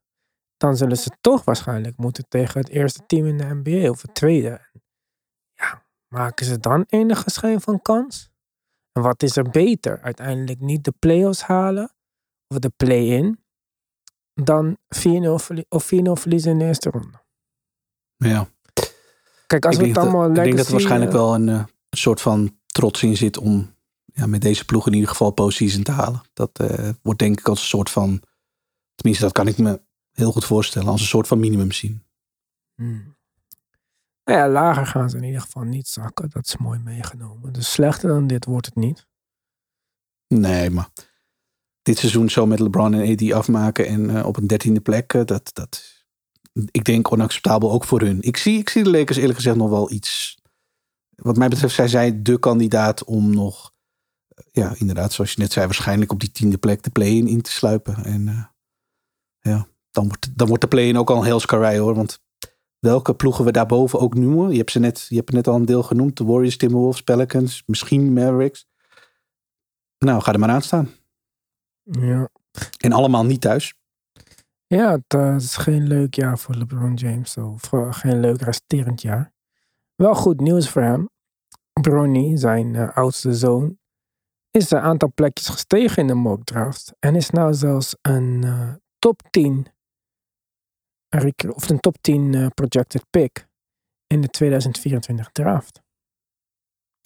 dan zullen ze toch waarschijnlijk moeten tegen het eerste team in de NBA of het tweede. Ja, maken ze dan enige schijn van kans? En wat is er beter? Uiteindelijk niet de play-offs halen of de play-in dan 4-0 verlie- of 4-0 verliezen in de eerste ronde. ja. Kijk, als ik het dat, allemaal ik denk dat er waarschijnlijk eh, wel een, eh, een soort van trots in zit om ja, met deze ploeg in ieder geval postseason te halen. Dat eh, wordt denk ik als een soort van, tenminste dat kan ik me heel goed voorstellen, als een soort van minimum zien. Hmm. Nou ja, lager gaan ze in ieder geval niet zakken. Dat is mooi meegenomen. Dus slechter dan dit wordt het niet. Nee, maar dit seizoen zo met LeBron en AD afmaken en eh, op een dertiende plek, dat, dat, ik denk onacceptabel ook voor hun. Ik zie, ik zie de Lakers eerlijk gezegd nog wel iets, wat mij betreft zijn zij de kandidaat om nog, eh, ja inderdaad zoals je net zei, waarschijnlijk op die tiende plek de play-in in te sluipen. En eh, ja, dan wordt, dan wordt de play-in ook al een heel skarrij hoor, want welke ploegen we daarboven ook noemen, je hebt ze net, je hebt er net al een deel genoemd, de Warriors, Timberwolves, Pelicans, misschien Mavericks. Nou, ga er maar aan staan. Ja. En allemaal niet thuis. Ja, het eh, is geen leuk jaar voor LeBron James. Of eh, geen leuk resterend jaar. Wel goed nieuws voor hem. Bronny, zijn eh, oudste zoon, is een aantal plekjes gestegen in de mock draft. En is nou zelfs een top 10 recru- of een top 10 eh, projected pick in de 2024 draft.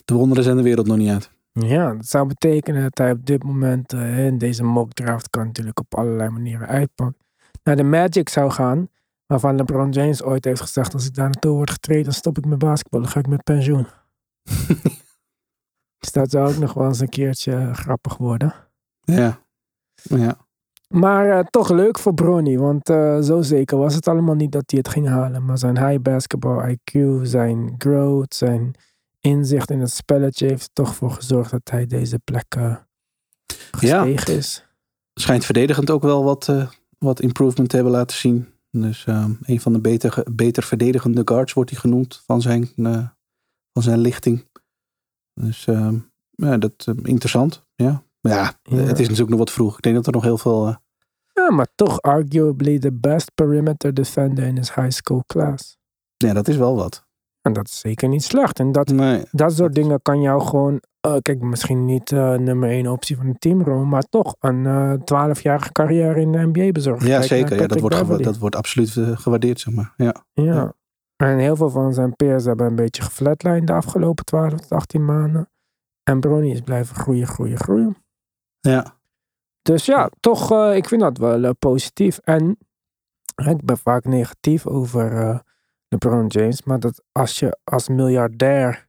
De wonderen zijn de wereld nog niet uit. Ja, dat zou betekenen dat hij op dit moment in deze mock draft kan natuurlijk op allerlei manieren uitpakken. Naar de Magic zou gaan, waarvan LeBron James ooit heeft gezegd: als ik daar naartoe word getreden, dan stop ik met basketbal, dan ga ik met pensioen. dus dat zou ook nog wel eens een keertje eh, grappig worden. Ja. ja. Maar eh, toch leuk voor Bronny, want eh, zo zeker was het allemaal niet dat hij het ging halen. Maar zijn high basketball IQ, zijn growth, zijn inzicht in het spelletje heeft er toch voor gezorgd dat hij deze plek eh, gestegen is. Schijnt verdedigend ook wel wat, wat improvement hebben laten zien. Dus ehm, een van de beter, beter verdedigende guards wordt hij genoemd van zijn, eh, van zijn lichting. Dus ehm, ja, dat eh, interessant. Ja. Maar ja, Ja. het is natuurlijk nog wat vroeg. Ik denk dat er nog heel veel. eh, Ja, maar toch arguably the best perimeter defender in his high school class. ja, dat is wel wat. En dat is zeker niet slecht. En dat, Nee. dat soort dingen kan jou gewoon, eh, kijk, misschien niet eh, nummer één optie van een teamrol, maar toch een eh 12-jarige carrière in de NBA bezorgen. Ja, Kijk zeker. Ja, dat, wordt dat wordt absoluut gewaardeerd, zeg maar. Ja. Ja. En heel veel van zijn peers hebben een beetje geflatlined de afgelopen 12 tot 18 maanden. En Bronny is blijven groeien, groeien, groeien. Ja. Dus ja, toch, ik vind dat wel positief. En ik ben vaak negatief over LeBron James. Maar dat als je als miljardair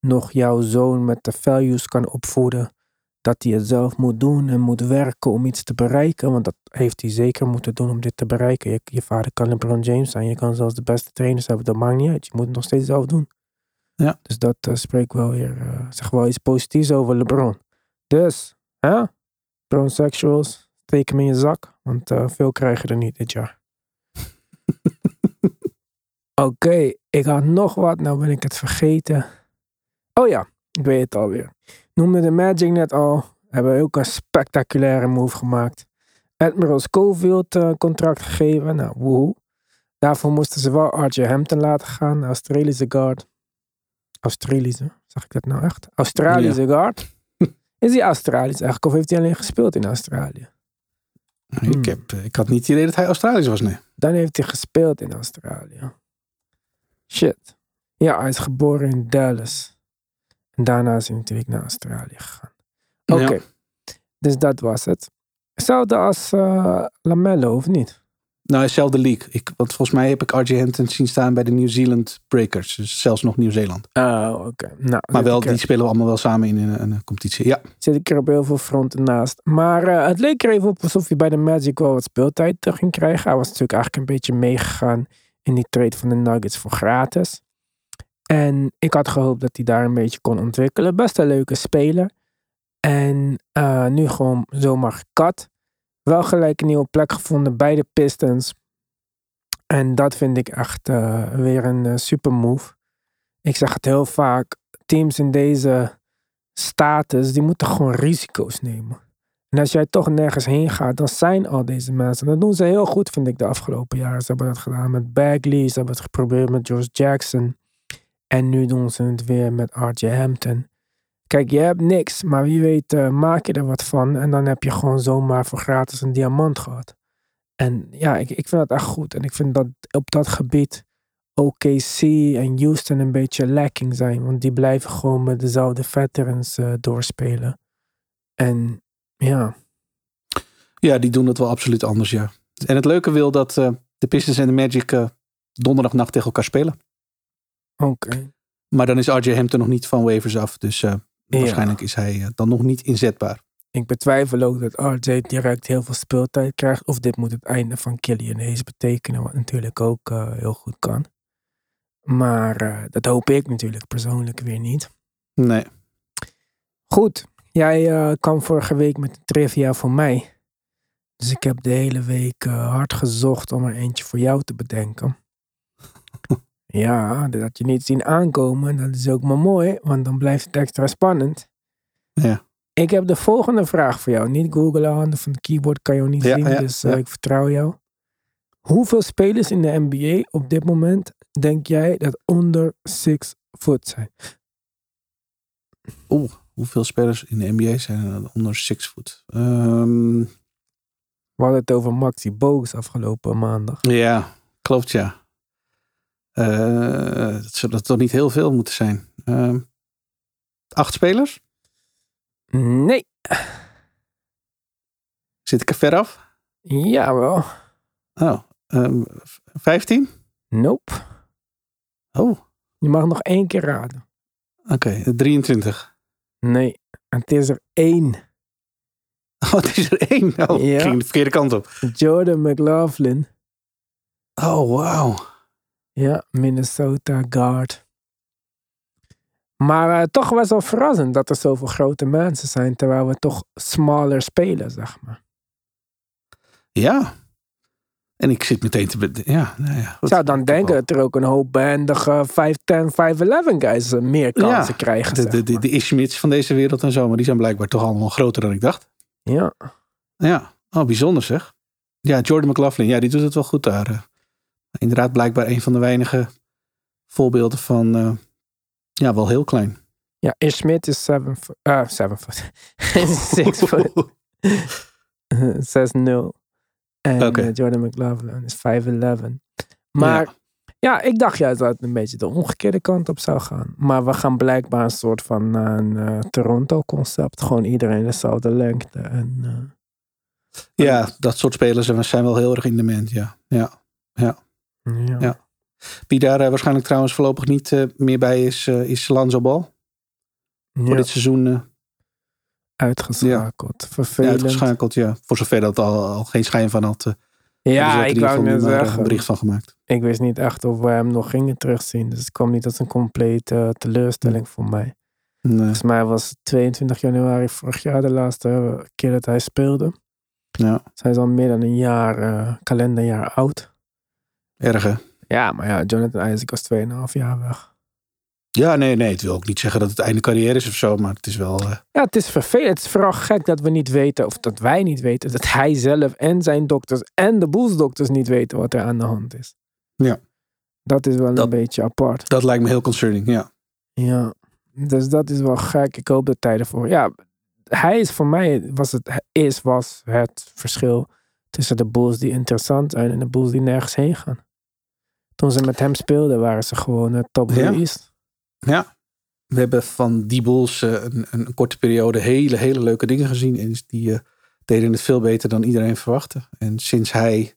nog jouw zoon met de values kan opvoeden. Dat hij het zelf moet doen en moet werken om iets te bereiken. Want dat heeft hij zeker moeten doen om dit te bereiken. Je, je vader kan LeBron James zijn. Je kan zelfs de beste trainers hebben. Dat maakt niet uit. Je moet het nog steeds zelf doen. Ja. Dus dat eh, spreekt wel weer, eh zeg wel iets positiefs over LeBron. Dus, hè? Bronsexuals, steek hem in je zak. Want eh, veel krijgen er niet dit jaar. Oké, ik had nog wat. Nou ben ik het vergeten. Oh ja, ik weet het alweer. Noemde de Magic net al. Hebben ook een spectaculaire move gemaakt. Admiral Schofield eh, contract gegeven. Nou, woehoe. Daarvoor moesten ze wel RJ Hampton laten gaan. Australische guard. Australische, zeg ik dat nou echt? Australische guard. Is hij Australisch eigenlijk? Of heeft hij alleen gespeeld in Australië? Ik, heb, eh, ik had niet het idee dat hij Australisch was, nee. Dan heeft hij gespeeld in Australië. Shit. Ja, hij is geboren in Dallas. En daarna is hij natuurlijk naar Australië gegaan. Oké. Ja. Dus dat was het. Hetzelfde als eh, Lamello, of niet? Nou, dezelfde league. Ik, want volgens mij heb ik RJ Hampton zien staan bij de New Zealand Breakers. Dus zelfs nog Nieuw-Zeeland. Oh, oké. Nou, Maar wel, er- die spelen we allemaal wel samen in een, een competitie. Ja, zit ik er op heel veel fronten naast. Maar eh, het leek er even op alsof hij bij de Magic wel wat speeltijd ging krijgen. Hij was natuurlijk eigenlijk een beetje meegegaan in die trade van de Nuggets voor gratis. En ik had gehoopt dat hij daar een beetje kon ontwikkelen. Best een leuke speler. En eh, nu gewoon zomaar gekat. Wel gelijk een nieuwe plek gevonden bij de Pistons. En dat vind ik echt eh, weer een eh, super move. Ik zeg het heel vaak. Teams in deze status, die moeten gewoon risico's nemen. En als jij toch nergens heen gaat, dan zijn al deze mensen. Dat doen ze heel goed, vind ik, de afgelopen jaren. Ze hebben dat gedaan met Bagley, ze hebben het geprobeerd met George Jackson. En nu doen ze het weer met RJ Hampton. Kijk, je hebt niks, maar wie weet eh, maak je er wat van. En dan heb je gewoon zomaar voor gratis een diamant gehad. En ja, ik, ik vind dat echt goed. En ik vind dat op dat gebied OKC en Houston een beetje lacking zijn. Want die blijven gewoon met dezelfde veterans eh, doorspelen. En ja, ja, die doen het wel absoluut anders, ja. En het leuke wil dat eh, de Pistons en de Magic eh, donderdagnacht tegen elkaar spelen. oké. Maar dan is RJ Hampton nog niet van waivers af. Dus eh, Ja. waarschijnlijk is hij dan nog niet inzetbaar. Ik betwijfel ook dat RJ direct heel veel speeltijd krijgt. Of dit moet het einde van Killian Hayes betekenen. Wat natuurlijk ook heel goed kan. Maar dat hoop ik natuurlijk persoonlijk weer niet. Nee. Goed, jij eh, kwam vorige week met een trivia voor mij. Dus ik heb de hele week eh, hard gezocht om er eentje voor jou te bedenken. ja, dat had je niet zien aankomen. Dat is ook maar mooi, want dan blijft het extra spannend. Ja. Ik heb de volgende vraag voor jou. Niet googlen aan handen van het keyboard kan je niet Ja, zien, ja, dus eh, ik vertrouw jou. Hoeveel spelers in de NBA op dit moment denk jij dat onder 6 foot zijn? Oeh, hoeveel spelers in de NBA zijn er onder 6 foot? Ehm, We hadden het over Maxi Bogus afgelopen maandag. ja, klopt ja. Eh dat toch niet heel veel moeten zijn. Ehm, acht spelers? Nee, Zit ik er ver af? jawel. Oh, ehm, v- 15? Nope. Oh, Je mag nog één keer raden. oké. 23. Nee, het is er één. Oh, het is er één. Oh, Ja. ging de verkeerde kant op. Jordan McLaughlin. Oh, wauw. Ja, Minnesota guard. Maar eh, toch best wel verrassend dat er zoveel grote mensen zijn, terwijl we toch smaller spelen, zeg maar. Ja. En ik zit meteen te... Ja, nou ja. Ik zou dan denken dat er ook een hoop behendige 5'10, 5'11 guys eh, meer kansen krijgen. De, de, de, de Ishmits van deze wereld en zo, maar die zijn blijkbaar toch allemaal groter dan ik dacht. Ja, Ja, oh, bijzonder zeg. Ja, Jordan McLaughlin, ja, die doet het wel goed daar. eh. Inderdaad, blijkbaar een van de weinige voorbeelden van, eh, ja, wel heel klein. ja Ish Smith is 7 foot. eh 7 foot. 6 foot. 6-0. En eh, Jordan McLaughlin is 5'11. Maar Ja, ik dacht juist dat het een beetje de omgekeerde kant op zou gaan. Maar we gaan blijkbaar een soort van een eh, Toronto-concept. Gewoon iedereen dezelfde lengte. En, eh, Ja, dat soort spelers zijn wel heel erg in demand. Ja, ja, ja. ja. Ja. Wie daar waarschijnlijk trouwens voorlopig niet meer bij is, is Lanzo Bal. Voor dit seizoen uitgeschakeld. Vervelend. uitgeschakeld. Ja. Voor zover dat al, al geen schijn van had. eh, Ja, ik wou net maar, eh, zeggen. een bericht van gemaakt. Ik wist niet echt of we hem nog gingen terugzien. Dus het kwam niet als een complete eh, teleurstelling voor mij. Nee. Volgens mij was het 22 januari vorig jaar de laatste keer dat hij speelde. Ja, Dus hij is al meer dan een jaar, kalenderjaar oud. erg hè? Ja, maar ja, Jonathan Isaac was 2,5 jaar weg. Ja, nee, nee. Het wil ook niet zeggen dat het einde carrière is of zo. Maar het is wel... eh, Ja, het is vervelend. Het is vooral gek dat we niet weten, of dat wij niet weten, dat hij zelf en zijn dokters en de boelsdokters niet weten wat er aan de hand is. Ja. Dat is wel Dat- een beetje apart. dat lijkt me heel concerning, ja. Ja, dus dat is wel gek. Ik hoop dat hij ervoor. Ja, hij is voor mij, was het, is, was het verschil tussen de Bulls die interessant zijn en de Bulls die nergens heen gaan. Toen ze met hem speelden, waren ze gewoon het top of Ja. East. Ja. We hebben van die Bulls eh, een, een korte periode hele, hele leuke dingen gezien. En die eh, deden het veel beter dan iedereen verwachtte. En sinds hij,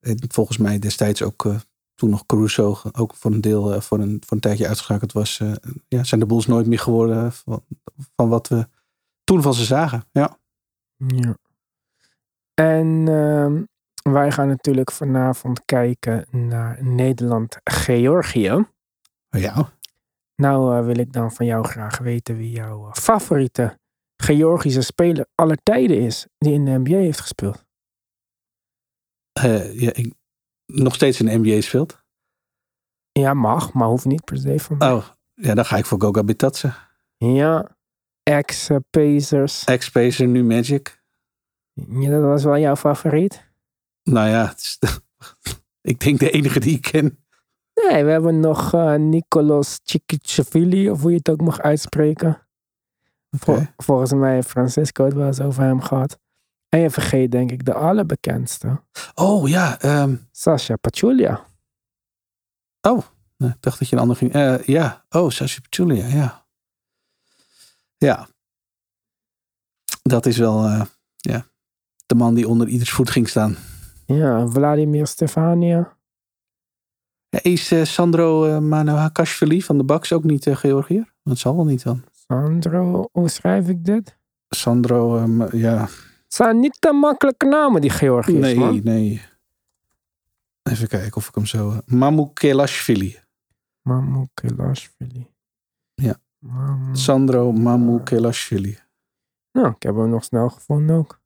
en volgens mij destijds ook eh, toen nog Caruso ook voor een deel, voor, een, voor een tijdje uitgeschakeld was, ja, zijn de Bulls nooit meer geworden van, van wat we toen van ze zagen. Ja. Ja. En ehm, wij gaan natuurlijk vanavond kijken naar Nederland-Georgië. Ja. Nou eh, wil ik dan van jou graag weten wie jouw eh, favoriete Georgische speler aller tijden is die in de NBA heeft gespeeld. Eh, ja ik, nog steeds in de NBA speelt. Ja, mag, maar hoeft niet per se van mij. Oh, ja, dan ga ik voor Goga Bitatse. Ja, ex-Pacers. Ex-Pacer, nu Magic. Ja, dat was wel jouw favoriet? Nou ja, is ik denk de enige die ik ken. Nee, we hebben nog eh Nicolas of hoe je het ook mag uitspreken. Vol- volgens mij heeft Francisco het wel eens over hem gehad. En je vergeet denk ik de allerbekendste. Oh ja, ehm, Sasha Pachulia. oh, nee, ik dacht dat je een ander ging. Eh, ja, oh, Sashi Pachulia, ja. Ja. Dat is wel, eh, ja, de man die onder ieders voet ging staan. Ja, Vladimir Stefania. Is eh, Sandro uh, Manohakashvili van de Bucks ook niet uh, Georgiër? Dat zal wel niet dan. Sandro, hoe schrijf ik dit? Sandro, eh, Ma- ja. Het zijn niet de makkelijke namen, die Georgiërs, Nee, man. nee. Even kijken of ik hem zo... Mamukelashvili. Mamoukelashvili. Ja. Mam- Sandro Mamukelashvili. Nou, ik heb hem nog snel gevonden ook.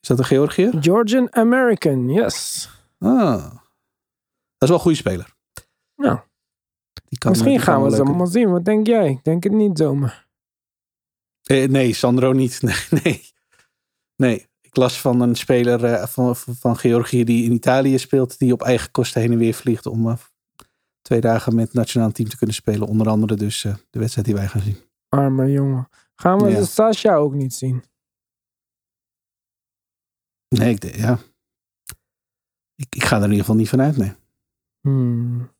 Is dat een Georgiër? Georgian American, yes. Ah. Dat is wel een goede speler. Nou, Die kan, misschien gaan we ze allemaal zien. Wat denk jij? Ik denk het niet zomaar. Eh, nee, Sandro niet. Nee, nee. Nee, ik las van een speler eh, van, van Georgië die in Italië speelt. Die op eigen kosten heen en weer vliegt om eh, twee dagen met het nationaal team te kunnen spelen. Onder andere dus eh, de wedstrijd die wij gaan zien. Arme jongen. Gaan we Ja. de Sasha ook niet zien? Nee, ik, denk- ja. Ik, ik ga er in ieder geval niet van uit, nee. Hmm.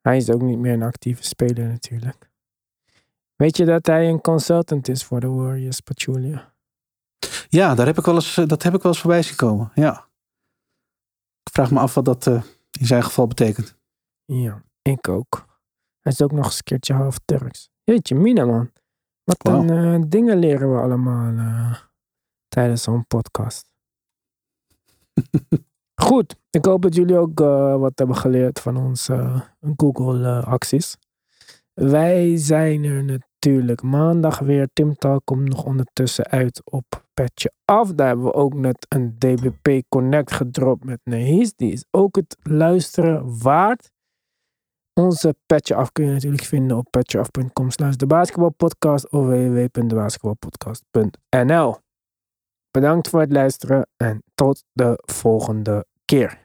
Hij is ook niet meer een actieve speler natuurlijk. Weet je dat hij een consultant is voor de Warriors, Pachulia? Ja, daar heb ik wel eens, eh, dat heb ik wel eens voorbij zien komen. Ja. Ik vraag me af wat dat eh, in zijn geval betekent. Ja, ik ook. Hij is ook nog eens een keertje half Turks. Jeetje, Mina man. Wat een eh, dingen leren we allemaal tijdens zo'n podcast. Goed, ik hoop dat jullie ook eh, wat hebben geleerd van onze Google-acties. Wij zijn er natuurlijk maandag weer. Tim Talk komt nog ondertussen uit op Petje Af. Daar hebben we ook net een DBP Connect gedropt met Nehis. Die is ook het luisteren waard. Onze Petje Af kun je natuurlijk vinden op petjeaf.com slash de basketbalpodcast of www.debasketbalpodcast.nl Bedankt voor het luisteren en tot de volgende keer.